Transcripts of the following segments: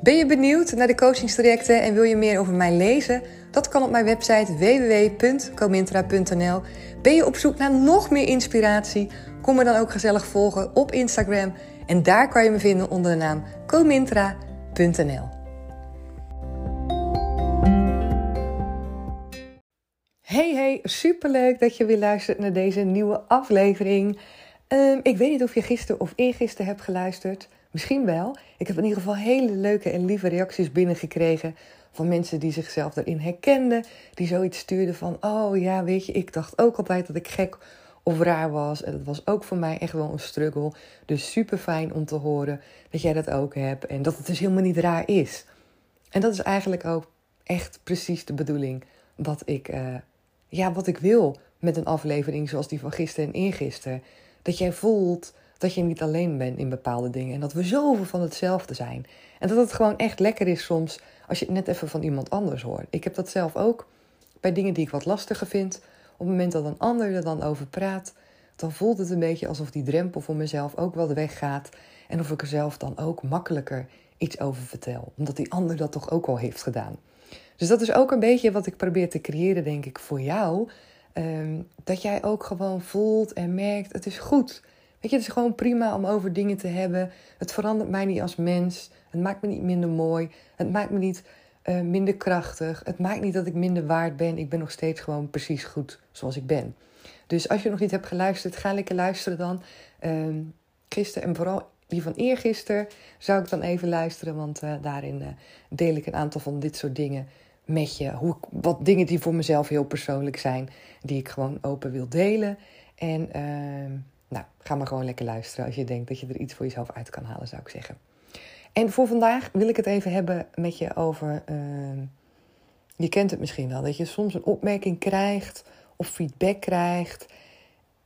Ben je benieuwd naar de coachingstrajecten en wil je meer over mij lezen? Dat kan op mijn website www.comintra.nl. Ben je op zoek naar nog meer inspiratie? Kom me dan ook gezellig volgen op Instagram. En daar kan je me vinden onder de naam comintra.nl. Hey hey, superleuk dat je weer luistert naar deze nieuwe aflevering. Um, ik weet niet of je gisteren of eergisteren hebt geluisterd. Misschien wel. Ik heb in ieder geval hele leuke en lieve reacties binnengekregen van mensen die zichzelf erin herkenden. Die zoiets stuurden van, oh ja, weet je, ik dacht ook altijd dat ik gek of raar was. En dat was ook voor mij echt wel een struggle. Dus super fijn om te horen dat jij dat ook hebt. En dat het dus helemaal niet raar is. En dat is eigenlijk ook echt precies de bedoeling wat ik, uh, ja, wat ik wil met een aflevering zoals die van gisteren en eergisteren. Dat jij voelt dat je niet alleen bent in bepaalde dingen. En dat we zoveel van hetzelfde zijn. En dat het gewoon echt lekker is soms als je het net even van iemand anders hoort. Ik heb dat zelf ook bij dingen die ik wat lastiger vind. Op het moment dat een ander er dan over praat, dan voelt het een beetje alsof die drempel voor mezelf ook wel weggaat. En of ik er zelf dan ook makkelijker iets over vertel. Omdat die ander dat toch ook al heeft gedaan. Dus dat is ook een beetje wat ik probeer te creëren, denk ik, voor jou. Ehm, dat jij ook gewoon voelt en merkt: het is goed. Weet je, het is gewoon prima om over dingen te hebben. Het verandert mij niet als mens. Het maakt me niet minder mooi. Het maakt me niet uh, minder krachtig. Het maakt niet dat ik minder waard ben. Ik ben nog steeds gewoon precies goed zoals ik ben. Dus als je nog niet hebt geluisterd, ga lekker luisteren dan. Uh, gisteren en vooral die van eergisteren zou ik dan even luisteren. Want uh, daarin uh, deel ik een aantal van dit soort dingen met je. Hoe, wat dingen die voor mezelf heel persoonlijk zijn. Die ik gewoon open wil delen. En ehm, nou, ga maar gewoon lekker luisteren als je denkt dat je er iets voor jezelf uit kan halen, zou ik zeggen. En voor vandaag wil ik het even hebben met je over. Uh, je kent het misschien wel, dat je soms een opmerking krijgt of feedback krijgt.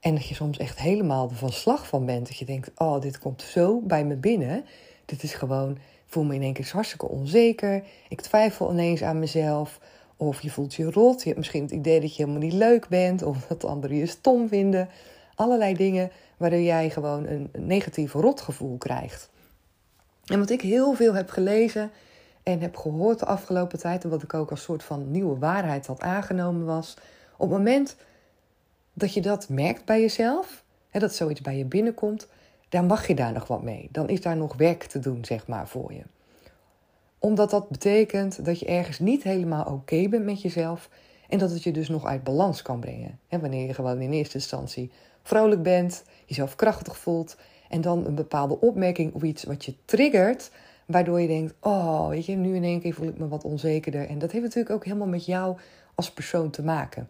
En dat je soms echt helemaal van slag van bent. Dat je denkt: oh, dit komt zo bij me binnen. Dit is gewoon. Ik voel me in één keer hartstikke onzeker. Ik twijfel ineens aan mezelf. Of je voelt je rot. Je hebt misschien het idee dat je helemaal niet leuk bent. Of dat anderen je stom vinden allerlei dingen waardoor jij gewoon een, negatief rotgevoel krijgt. En wat ik heel veel heb gelezen en heb gehoord de afgelopen tijd, en wat ik ook als soort van nieuwe waarheid had aangenomen was, op het moment dat je dat merkt bij jezelf, hè, dat zoiets bij je binnenkomt, dan mag je daar nog wat mee. Dan is daar nog werk te doen, zeg maar, voor je. Omdat dat betekent dat je ergens niet helemaal oké bent met jezelf en dat het je dus nog uit balans kan brengen. Hè, wanneer je gewoon in eerste instantie vrolijk bent, jezelf krachtig voelt en dan een bepaalde opmerking of iets wat je triggert, waardoor je denkt: Oh, weet je, nu in één keer voel ik me wat onzekerder. En dat heeft natuurlijk ook helemaal met jou als persoon te maken.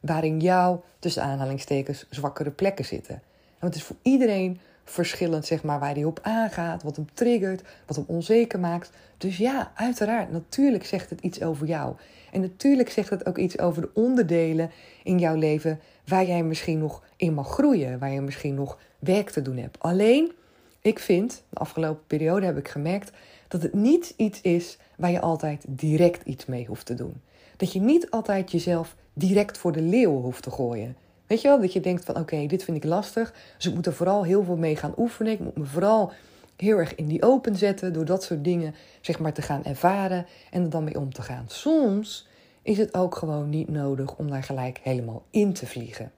Waarin jouw, tussen aanhalingstekens, zwakkere plekken zitten. En het is voor iedereen verschillend, zeg maar, waar hij op aangaat, wat hem triggert, wat hem onzeker maakt. Dus ja, uiteraard, natuurlijk zegt het iets over jou. En natuurlijk zegt het ook iets over de onderdelen in jouw leven waar jij misschien nog in mag groeien, waar je misschien nog werk te doen hebt. Alleen, ik vind, de afgelopen periode heb ik gemerkt dat het niet iets is waar je altijd direct iets mee hoeft te doen. Dat je niet altijd jezelf direct voor de leeuw hoeft te gooien. Weet je wel, dat je denkt van oké, dit vind ik lastig, dus ik moet er vooral heel veel mee gaan oefenen. Ik moet me vooral heel erg in die open zetten door dat soort dingen zeg maar te gaan ervaren en er dan mee om te gaan. Soms is het ook gewoon niet nodig om daar gelijk helemaal in te vliegen.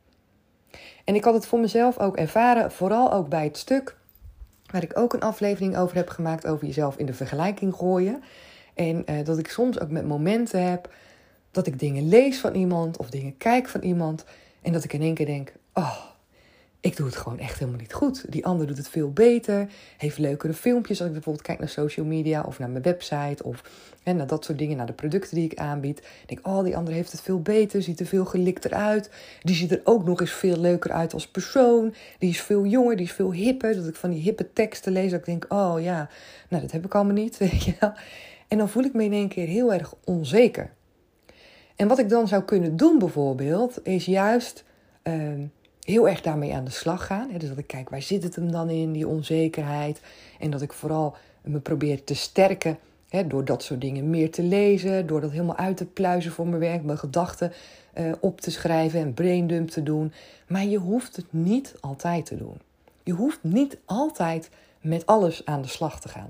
En ik had het voor mezelf ook ervaren, vooral ook bij het stuk waar ik ook een aflevering over heb gemaakt over jezelf in de vergelijking gooien. En eh, dat ik soms ook met momenten heb dat ik dingen lees van iemand of dingen kijk van iemand en dat ik in één keer denk: oh, ik doe het gewoon echt helemaal niet goed. Die ander doet het veel beter, heeft leukere filmpjes als ik bijvoorbeeld kijk naar social media of naar mijn website of hè, naar dat soort dingen, naar de producten die ik aanbied. Ik denk, oh, die ander heeft het veel beter, ziet er veel gelikter uit. Die ziet er ook nog eens veel leuker uit als persoon. Die is veel jonger, die is veel hipper. Dat ik van die hippe teksten lees, dat ik denk, oh ja, nou dat heb ik allemaal niet. En dan voel ik me in één keer heel erg onzeker. En wat ik dan zou kunnen doen bijvoorbeeld, is juist ehm, heel erg daarmee aan de slag gaan. Dus dat ik kijk, waar zit het hem dan in, die onzekerheid? En dat ik vooral me probeer te sterken door dat soort dingen meer te lezen, door dat helemaal uit te pluizen voor mijn werk, mijn gedachten uh, op te schrijven en braindump te doen. Maar je hoeft het niet altijd te doen. Je hoeft niet altijd met alles aan de slag te gaan.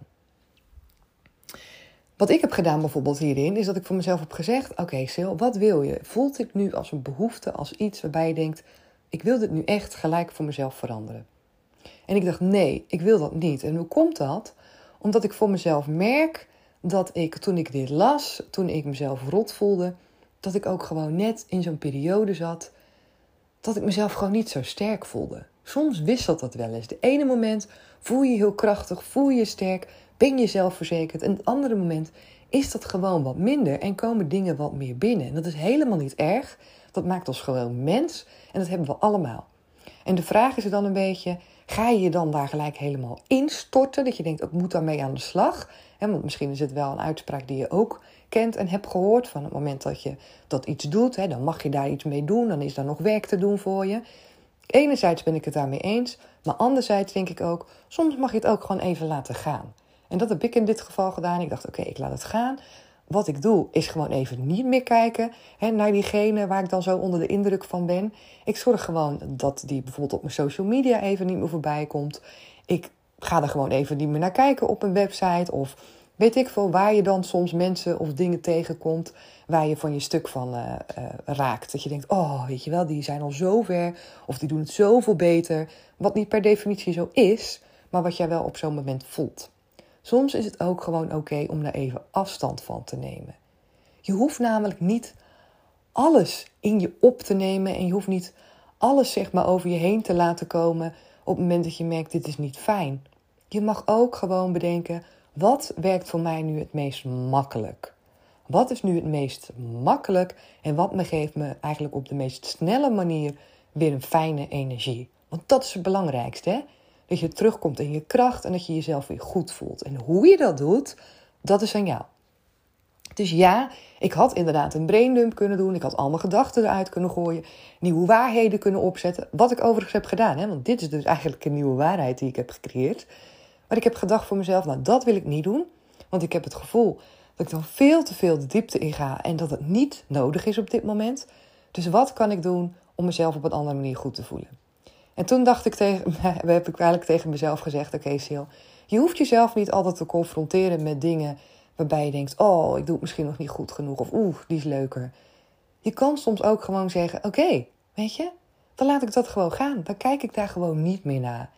Wat ik heb gedaan bijvoorbeeld hierin, is dat ik voor mezelf heb gezegd: Oké, Sil, wat wil je? Voelt dit nu als een behoefte, als iets waarbij je denkt: Ik wil dit nu echt gelijk voor mezelf veranderen? En ik dacht: Nee, ik wil dat niet. En hoe komt dat? Omdat ik voor mezelf merk dat ik toen ik dit las, toen ik mezelf rot voelde, dat ik ook gewoon net in zo'n periode zat dat ik mezelf gewoon niet zo sterk voelde. Soms wisselt dat wel eens. De ene moment voel je heel krachtig, voel je sterk, ben je zelfverzekerd. En het andere moment is dat gewoon wat minder en komen dingen wat meer binnen. En dat is helemaal niet erg. Dat maakt ons gewoon mens en dat hebben we allemaal. En de vraag is dan een beetje: ga je je dan daar gelijk helemaal instorten? Dat je denkt, ik moet daarmee aan de slag. want misschien is het wel een uitspraak die je ook kent en hebt gehoord. Van het moment dat je dat iets doet, dan mag je daar iets mee doen. Dan is daar nog werk te doen voor je. Enerzijds ben ik het daarmee eens, maar anderzijds denk ik ook, soms mag je het ook gewoon even laten gaan. En dat heb ik in dit geval gedaan. Ik dacht, oké, ik laat het gaan. Wat ik doe, is gewoon even niet meer kijken hè, naar diegene waar ik dan zo onder de indruk van ben. Ik zorg gewoon dat die bijvoorbeeld op mijn social media even niet meer voorbij komt. Ik ga er gewoon even niet meer naar kijken op een website. Of weet ik veel waar je dan soms mensen of dingen tegenkomt waar je van je stuk van uh, uh, raakt. Dat je denkt, oh, weet je wel, die zijn al zo ver of die doen het zoveel beter. Wat niet per definitie zo is, maar wat jij wel op zo'n moment voelt. Soms is het ook gewoon oké om daar even afstand van te nemen. Je hoeft namelijk niet alles in je op te nemen en je hoeft niet alles zeg maar over je heen te laten komen op het moment dat je merkt dit is niet fijn. Je mag ook gewoon bedenken wat werkt voor mij nu het meest makkelijk. Wat is nu het meest makkelijk en wat me geeft me eigenlijk op de meest snelle manier weer een fijne energie. Want dat is het belangrijkste. Hè? Dat je terugkomt in je kracht en dat je jezelf weer goed voelt. En hoe je dat doet, dat is aan jou. Dus ja, ik had inderdaad een braindump kunnen doen. Ik had al mijn gedachten eruit kunnen gooien. Nieuwe waarheden kunnen opzetten. Wat ik overigens heb gedaan. Hè? Want dit is dus eigenlijk een nieuwe waarheid die ik heb gecreëerd. Maar ik heb gedacht voor mezelf, nou dat wil ik niet doen. Want ik heb het gevoel dat ik dan veel te veel de diepte in ga. En dat het niet nodig is op dit moment. Dus wat kan ik doen om mezelf op een andere manier goed te voelen? En toen dacht ik tegen, heb ik eigenlijk tegen mezelf gezegd: Oké, Sil, je hoeft jezelf niet altijd te confronteren met dingen waarbij je denkt: Oh, ik doe het misschien nog niet goed genoeg. Of oeh, die is leuker. Je kan soms ook gewoon zeggen: Oké, weet je, dan laat ik dat gewoon gaan. Dan kijk ik daar gewoon niet meer naar.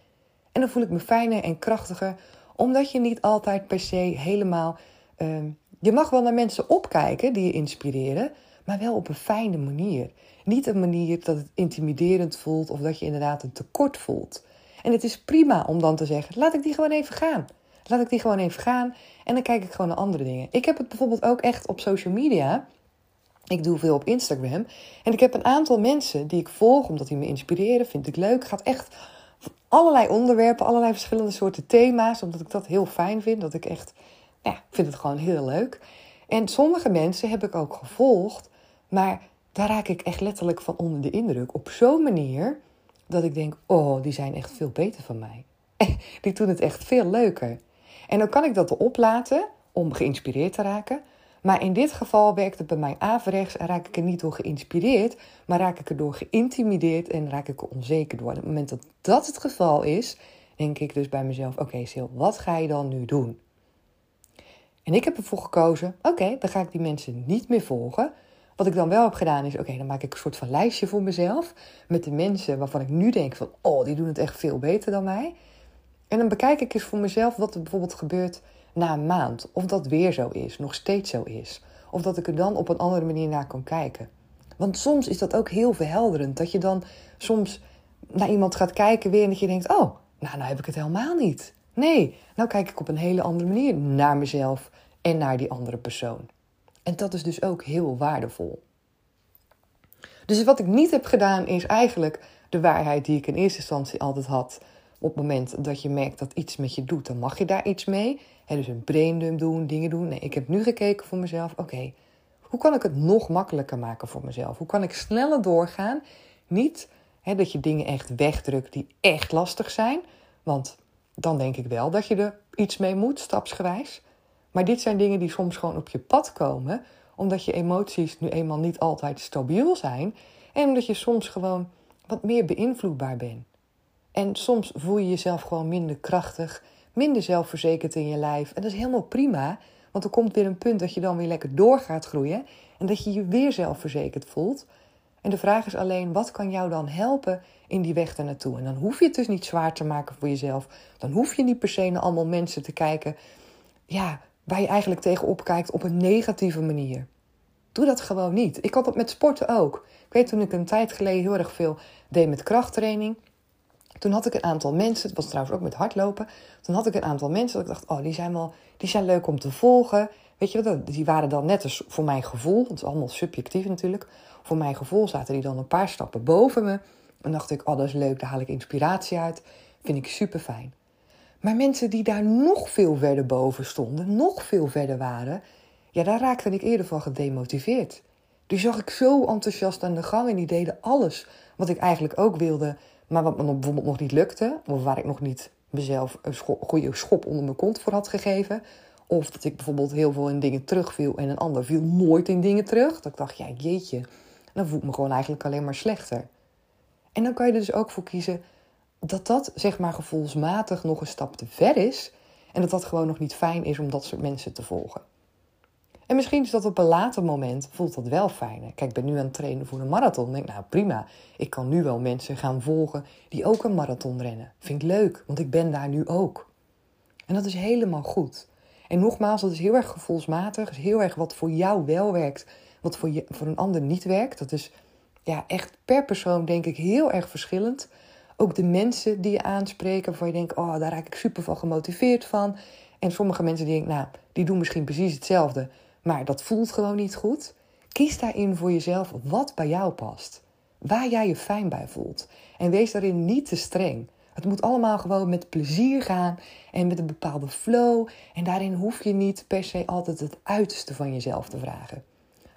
En dan voel ik me fijner en krachtiger, omdat je niet altijd per se helemaal. Uh, je mag wel naar mensen opkijken die je inspireren, maar wel op een fijne manier. Niet een manier dat het intimiderend voelt of dat je inderdaad een tekort voelt. En het is prima om dan te zeggen: laat ik die gewoon even gaan. Laat ik die gewoon even gaan en dan kijk ik gewoon naar andere dingen. Ik heb het bijvoorbeeld ook echt op social media. Ik doe veel op Instagram. En ik heb een aantal mensen die ik volg omdat die me inspireren. Vind ik leuk. Gaat echt allerlei onderwerpen, allerlei verschillende soorten thema's. Omdat ik dat heel fijn vind. Dat ik echt, ja, vind het gewoon heel leuk. En sommige mensen heb ik ook gevolgd. Maar daar raak ik echt letterlijk van onder de indruk. Op zo'n manier dat ik denk: oh, die zijn echt veel beter van mij. Die doen het echt veel leuker. En dan kan ik dat erop laten om geïnspireerd te raken. Maar in dit geval werkt het bij mij averechts en raak ik er niet door geïnspireerd, maar raak ik er door geïntimideerd en raak ik er onzeker door. En op het moment dat dat het geval is, denk ik dus bij mezelf: oké, okay, wat ga je dan nu doen? En ik heb ervoor gekozen: oké, dan ga ik die mensen niet meer volgen. Wat ik dan wel heb gedaan is, oké, dan maak ik een soort van lijstje voor mezelf met de mensen waarvan ik nu denk van, oh, die doen het echt veel beter dan mij. En dan bekijk ik eens voor mezelf wat er bijvoorbeeld gebeurt na een maand. Of dat weer zo is, nog steeds zo is. Of dat ik er dan op een andere manier naar kan kijken. Want soms is dat ook heel verhelderend. Dat je dan soms naar iemand gaat kijken weer en dat je denkt: oh, nou, nou heb ik het helemaal niet. Nee, nou kijk ik op een hele andere manier naar mezelf en naar die andere persoon. En dat is dus ook heel waardevol. Dus wat ik niet heb gedaan is eigenlijk de waarheid die ik in eerste instantie altijd had. Op het moment dat je merkt dat iets met je doet, dan mag je daar iets mee. He, dus een braindump doen, dingen doen. Nee, ik heb nu gekeken voor mezelf. Oké, hoe kan ik het nog makkelijker maken voor mezelf? Hoe kan ik sneller doorgaan? Niet dat je dingen echt wegdrukt die echt lastig zijn. Want dan denk ik wel dat je er iets mee moet, stapsgewijs. Maar dit zijn dingen die soms gewoon op je pad komen, omdat je emoties nu eenmaal niet altijd stabiel zijn. En omdat je soms gewoon wat meer beïnvloedbaar bent. En soms voel je jezelf gewoon minder krachtig, minder zelfverzekerd in je lijf. En dat is helemaal prima, want er komt weer een punt dat je dan weer lekker door gaat groeien en dat je je weer zelfverzekerd voelt. En de vraag is alleen, wat kan jou dan helpen in die weg naartoe? En dan hoef je het dus niet zwaar te maken voor jezelf. Dan hoef je niet per se naar allemaal mensen te kijken ja, waar je eigenlijk tegenop kijkt op een negatieve manier. Doe dat gewoon niet. Ik had dat met sporten ook. Ik weet toen ik een tijd geleden heel erg veel deed met krachttraining. Toen had ik een aantal mensen, het was trouwens ook met hardlopen. Toen had ik een aantal mensen dat ik dacht, oh, die zijn, wel, die zijn leuk om te volgen. Weet je wat, die waren dan net als voor mijn gevoel, het is allemaal subjectief natuurlijk. Voor mijn gevoel zaten die dan een paar stappen boven me. En dacht ik, oh dat is leuk, daar haal ik inspiratie uit. Vind ik super fijn. Maar mensen die daar nog veel verder boven stonden, nog veel verder waren, ja, daar raakte ik eerder van gedemotiveerd. Die zag ik zo enthousiast aan de gang en die deden alles wat ik eigenlijk ook wilde, maar wat me bijvoorbeeld nog niet lukte, of waar ik nog niet mezelf een goede schop onder mijn kont voor had gegeven. Of dat ik bijvoorbeeld heel veel in dingen terugviel en een ander viel nooit in dingen terug. Dat ik dacht, ja jeetje, dan voel ik me gewoon eigenlijk alleen maar slechter. En dan kan je er dus ook voor kiezen dat dat zeg maar gevoelsmatig nog een stap te ver is. En dat dat gewoon nog niet fijn is om dat soort mensen te volgen. En misschien is dat op een later moment, voelt dat wel fijn. Kijk, ik ben nu aan het trainen voor een marathon. Denk, nou prima, ik kan nu wel mensen gaan volgen die ook een marathon rennen. Vind ik leuk, want ik ben daar nu ook. En dat is helemaal goed. En nogmaals, dat is heel erg gevoelsmatig. Is heel erg wat voor jou wel werkt, wat voor, je, voor een ander niet werkt. Dat is ja, echt per persoon denk ik heel erg verschillend. Ook de mensen die je aanspreken, waarvan je denkt, oh, daar raak ik super van gemotiveerd van. En sommige mensen die denken, nou, die doen misschien precies hetzelfde, maar dat voelt gewoon niet goed. Kies daarin voor jezelf wat bij jou past. Waar jij je fijn bij voelt. En wees daarin niet te streng. Het moet allemaal gewoon met plezier gaan en met een bepaalde flow. En daarin hoef je niet per se altijd het uiterste van jezelf te vragen.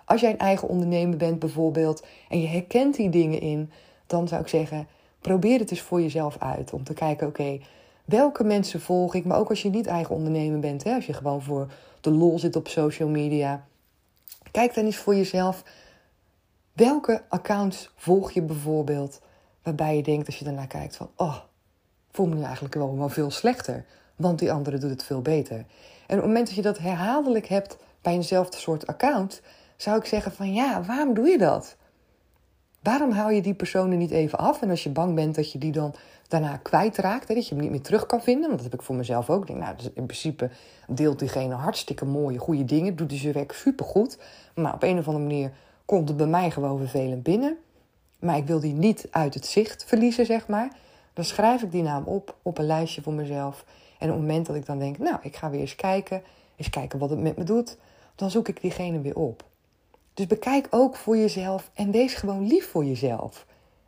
Als jij een eigen ondernemer bent bijvoorbeeld en je herkent die dingen in, dan zou ik zeggen: probeer het eens voor jezelf uit. Om te kijken, oké, welke mensen volg ik? Maar ook als je niet eigen ondernemer bent, hè, als je gewoon voor de lol zit op social media. Kijk dan eens voor jezelf. Welke accounts volg je bijvoorbeeld? Waarbij je denkt, als je daarnaar kijkt, van oh, voel me nu eigenlijk wel, wel veel slechter. Want die andere doet het veel beter. En op het moment dat je dat herhaaldelijk hebt bij eenzelfde soort account, zou ik zeggen van ja, waarom doe je dat? Waarom hou je die personen niet even af? En als je bang bent dat je die dan daarna kwijtraakt, hè, dat je hem niet meer terug kan vinden, want dat heb ik voor mezelf ook. Ik denk, nou, dus in principe deelt diegene hartstikke mooie, goede dingen, doet hij zijn werk supergoed. Maar op een of andere manier komt het bij mij gewoon vervelend binnen. Maar ik wil die niet uit het zicht verliezen, zeg maar. Dan schrijf ik die naam op, op een lijstje voor mezelf. En op het moment dat ik dan denk, nou, ik ga weer eens kijken, eens kijken wat het met me doet, dan zoek ik diegene weer op. Dus bekijk ook voor jezelf en wees gewoon lief voor jezelf.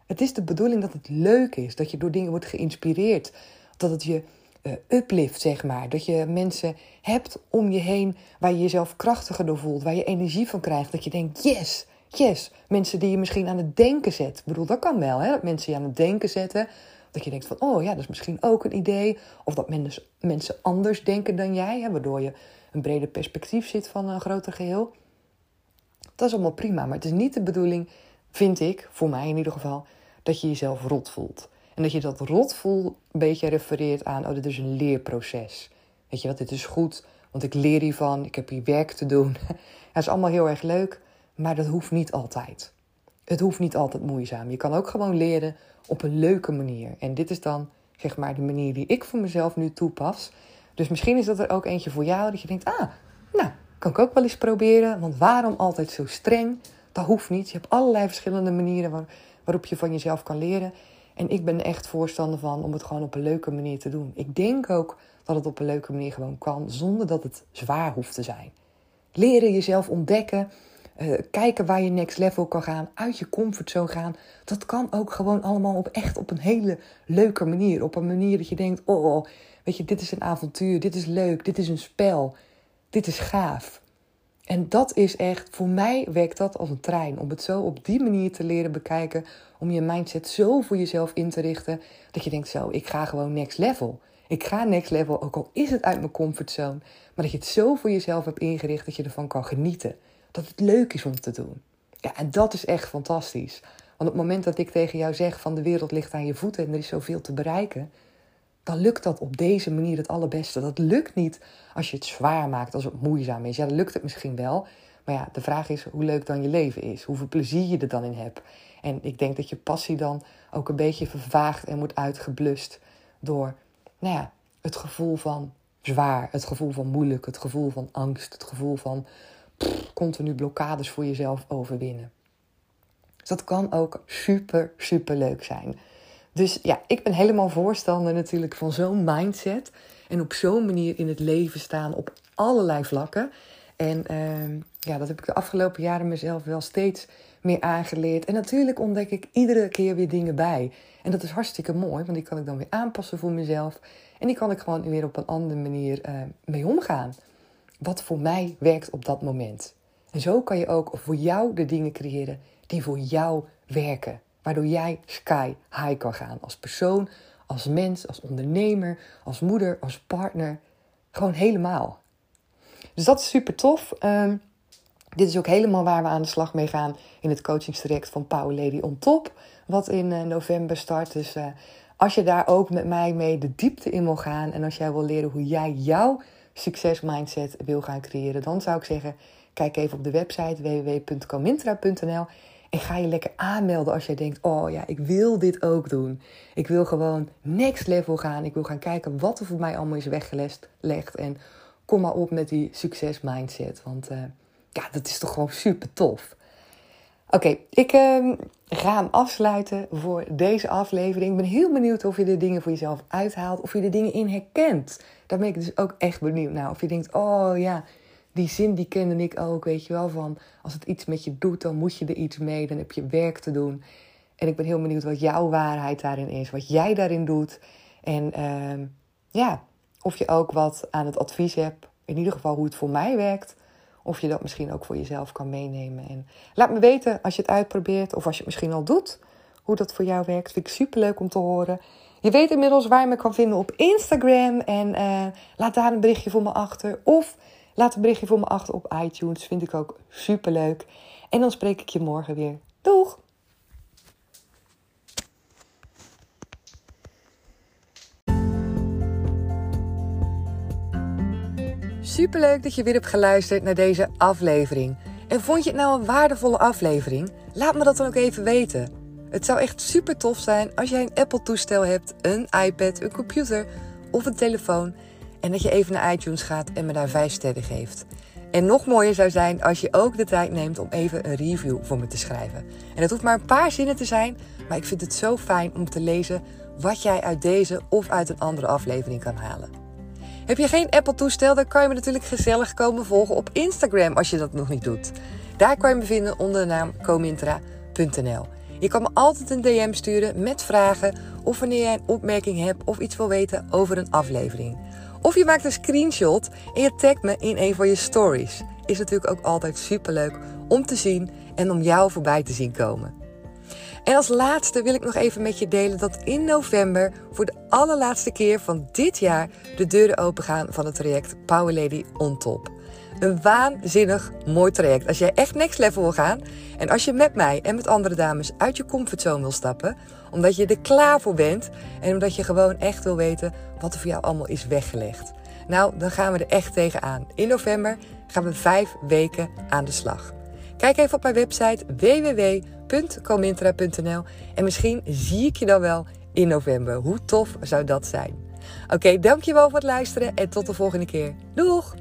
Het is de bedoeling dat het leuk is, dat je door dingen wordt geïnspireerd, dat het je uh, uplift, zeg maar. Dat je mensen hebt om je heen waar je jezelf krachtiger door voelt, waar je energie van krijgt. Dat je denkt, yes, yes. Mensen die je misschien aan het denken zet. Ik bedoel, dat kan wel, hè? dat mensen je aan het denken zetten. Dat je denkt van, oh ja, dat is misschien ook een idee. Of dat mensen, mensen anders denken dan jij, hè? waardoor je een breder perspectief zit van een groter geheel. Dat is allemaal prima, maar het is niet de bedoeling, vind ik, voor mij in ieder geval, dat je jezelf rot voelt. En dat je dat rotvoel een beetje refereert aan, oh, dit is een leerproces. Weet je wat, dit is goed, want ik leer hiervan, ik heb hier werk te doen. Het is allemaal heel erg leuk, maar dat hoeft niet altijd. Het hoeft niet altijd moeizaam. Je kan ook gewoon leren op een leuke manier. En dit is dan, zeg maar, de manier die ik voor mezelf nu toepas. Dus misschien is dat er ook eentje voor jou, dat je denkt, ah, nou, Kan ik ook wel eens proberen, want waarom altijd zo streng? Dat hoeft niet. Je hebt allerlei verschillende manieren waarop je van jezelf kan leren. En ik ben echt voorstander van om het gewoon op een leuke manier te doen. Ik denk ook dat het op een leuke manier gewoon kan, zonder dat het zwaar hoeft te zijn. Leren jezelf ontdekken, uh, kijken waar je next level kan gaan, uit je comfortzone gaan. Dat kan ook gewoon allemaal op echt op een hele leuke manier. Op een manier dat je denkt: oh, weet je, dit is een avontuur, dit is leuk, dit is een spel, dit is gaaf. En dat is echt, voor mij werkt dat als een trein. Om het zo op die manier te leren bekijken. Om je mindset zo voor jezelf in te richten. Dat je denkt zo, ik ga gewoon next level. Ik ga next level, ook al is het uit mijn comfortzone. Maar dat je het zo voor jezelf hebt ingericht dat je ervan kan genieten. Dat het leuk is om te doen. Ja, en dat is echt fantastisch. Want op het moment dat ik tegen jou zeg van de wereld ligt aan je voeten en er is zoveel te bereiken, dan lukt dat op deze manier het allerbeste. Dat lukt niet als je het zwaar maakt, als het moeizaam is. Ja, dan lukt het misschien wel. Maar ja, de vraag is hoe leuk dan je leven is. Hoeveel plezier je er dan in hebt. En ik denk dat je passie dan ook een beetje vervaagd en moet uitgeblust door nou ja, het gevoel van zwaar, het gevoel van moeilijk, het gevoel van angst, het gevoel van continu blokkades voor jezelf overwinnen. Dus dat kan ook super, super leuk zijn. Dus ja, ik ben helemaal voorstander natuurlijk van zo'n mindset. En op zo'n manier in het leven staan op allerlei vlakken. En uh, ja, dat heb ik de afgelopen jaren mezelf wel steeds meer aangeleerd. En natuurlijk ontdek ik iedere keer weer dingen bij. En dat is hartstikke mooi, want die kan ik dan weer aanpassen voor mezelf. En die kan ik gewoon weer op een andere manier uh, mee omgaan. Wat voor mij werkt op dat moment. En zo kan je ook voor jou de dingen creëren die voor jou werken. Waardoor jij sky high kan gaan. Als persoon, als mens, als ondernemer, als moeder, als partner. Gewoon helemaal. Dus dat is super tof. Um, dit is ook helemaal waar we aan de slag mee gaan in het coachingstraject van Power Lady on Top. Wat in uh, november start. Dus uh, als je daar ook met mij mee de diepte in wil gaan. En als jij wil leren hoe jij jouw succesmindset wil gaan creëren. Dan zou ik zeggen, kijk even op de website www.comintra.nl. En ga je lekker aanmelden als jij denkt: Oh ja, ik wil dit ook doen. Ik wil gewoon next level gaan. Ik wil gaan kijken wat er voor mij allemaal is weggelegd. En kom maar op met die succes mindset. Want uh, ja, dat is toch gewoon super tof. Oké, ik uh, ga hem afsluiten voor deze aflevering. Ik ben heel benieuwd of je de dingen voor jezelf uithaalt. Of je de dingen in herkent. Daar ben ik dus ook echt benieuwd naar. Of je denkt: Oh ja die zin die kende ik ook, weet je wel, van als het iets met je doet, dan moet je er iets mee, dan heb je werk te doen. En ik ben heel benieuwd wat jouw waarheid daarin is, wat jij daarin doet. En uh, ja, of je ook wat aan het advies hebt, in ieder geval hoe het voor mij werkt. Of je dat misschien ook voor jezelf kan meenemen. En laat me weten als je het uitprobeert of als je het misschien al doet, hoe dat voor jou werkt. Vind ik super leuk om te horen. Je weet inmiddels waar je me kan vinden op Instagram. En uh, laat daar een berichtje voor me achter. Of Laat een berichtje voor me achter op iTunes. Vind ik ook super leuk. En dan spreek ik je morgen weer. Doeg! Superleuk dat je weer hebt geluisterd naar deze aflevering. En vond je het nou een waardevolle aflevering? Laat me dat dan ook even weten. Het zou echt super tof zijn als jij een Apple-toestel hebt, een iPad, een computer of een telefoon en dat je even naar iTunes gaat en me daar vijf sterren geeft. En nog mooier zou zijn als je ook de tijd neemt om even een review voor me te schrijven. En dat hoeft maar een paar zinnen te zijn, maar ik vind het zo fijn om te lezen wat jij uit deze of uit een andere aflevering kan halen. Heb je geen Apple-toestel, dan kan je me natuurlijk gezellig komen volgen op Instagram als je dat nog niet doet. Daar kan je me vinden onder de naam comintra.nl. Je kan me altijd een DM sturen met vragen of wanneer jij een opmerking hebt of iets wil weten over een aflevering. Of je maakt een screenshot en je tagt me in een van je stories. Is natuurlijk ook altijd super leuk om te zien en om jou voorbij te zien komen. En als laatste wil ik nog even met je delen dat in november voor de allerlaatste keer van dit jaar de deuren opengaan van het traject Power Lady on Top. Een waanzinnig mooi traject. Als jij echt next level wil gaan en als je met mij en met andere dames uit je comfortzone wil stappen, omdat je er klaar voor bent en omdat je gewoon echt wil weten wat er voor jou allemaal is weggelegd. Nou, dan gaan we er echt tegenaan. In november gaan we vijf weken aan de slag. Kijk even op mijn website www.comintra.nl en misschien zie ik je dan wel in november. Hoe tof zou dat zijn? Oké, dankjewel voor het luisteren en tot de volgende keer. Doeg!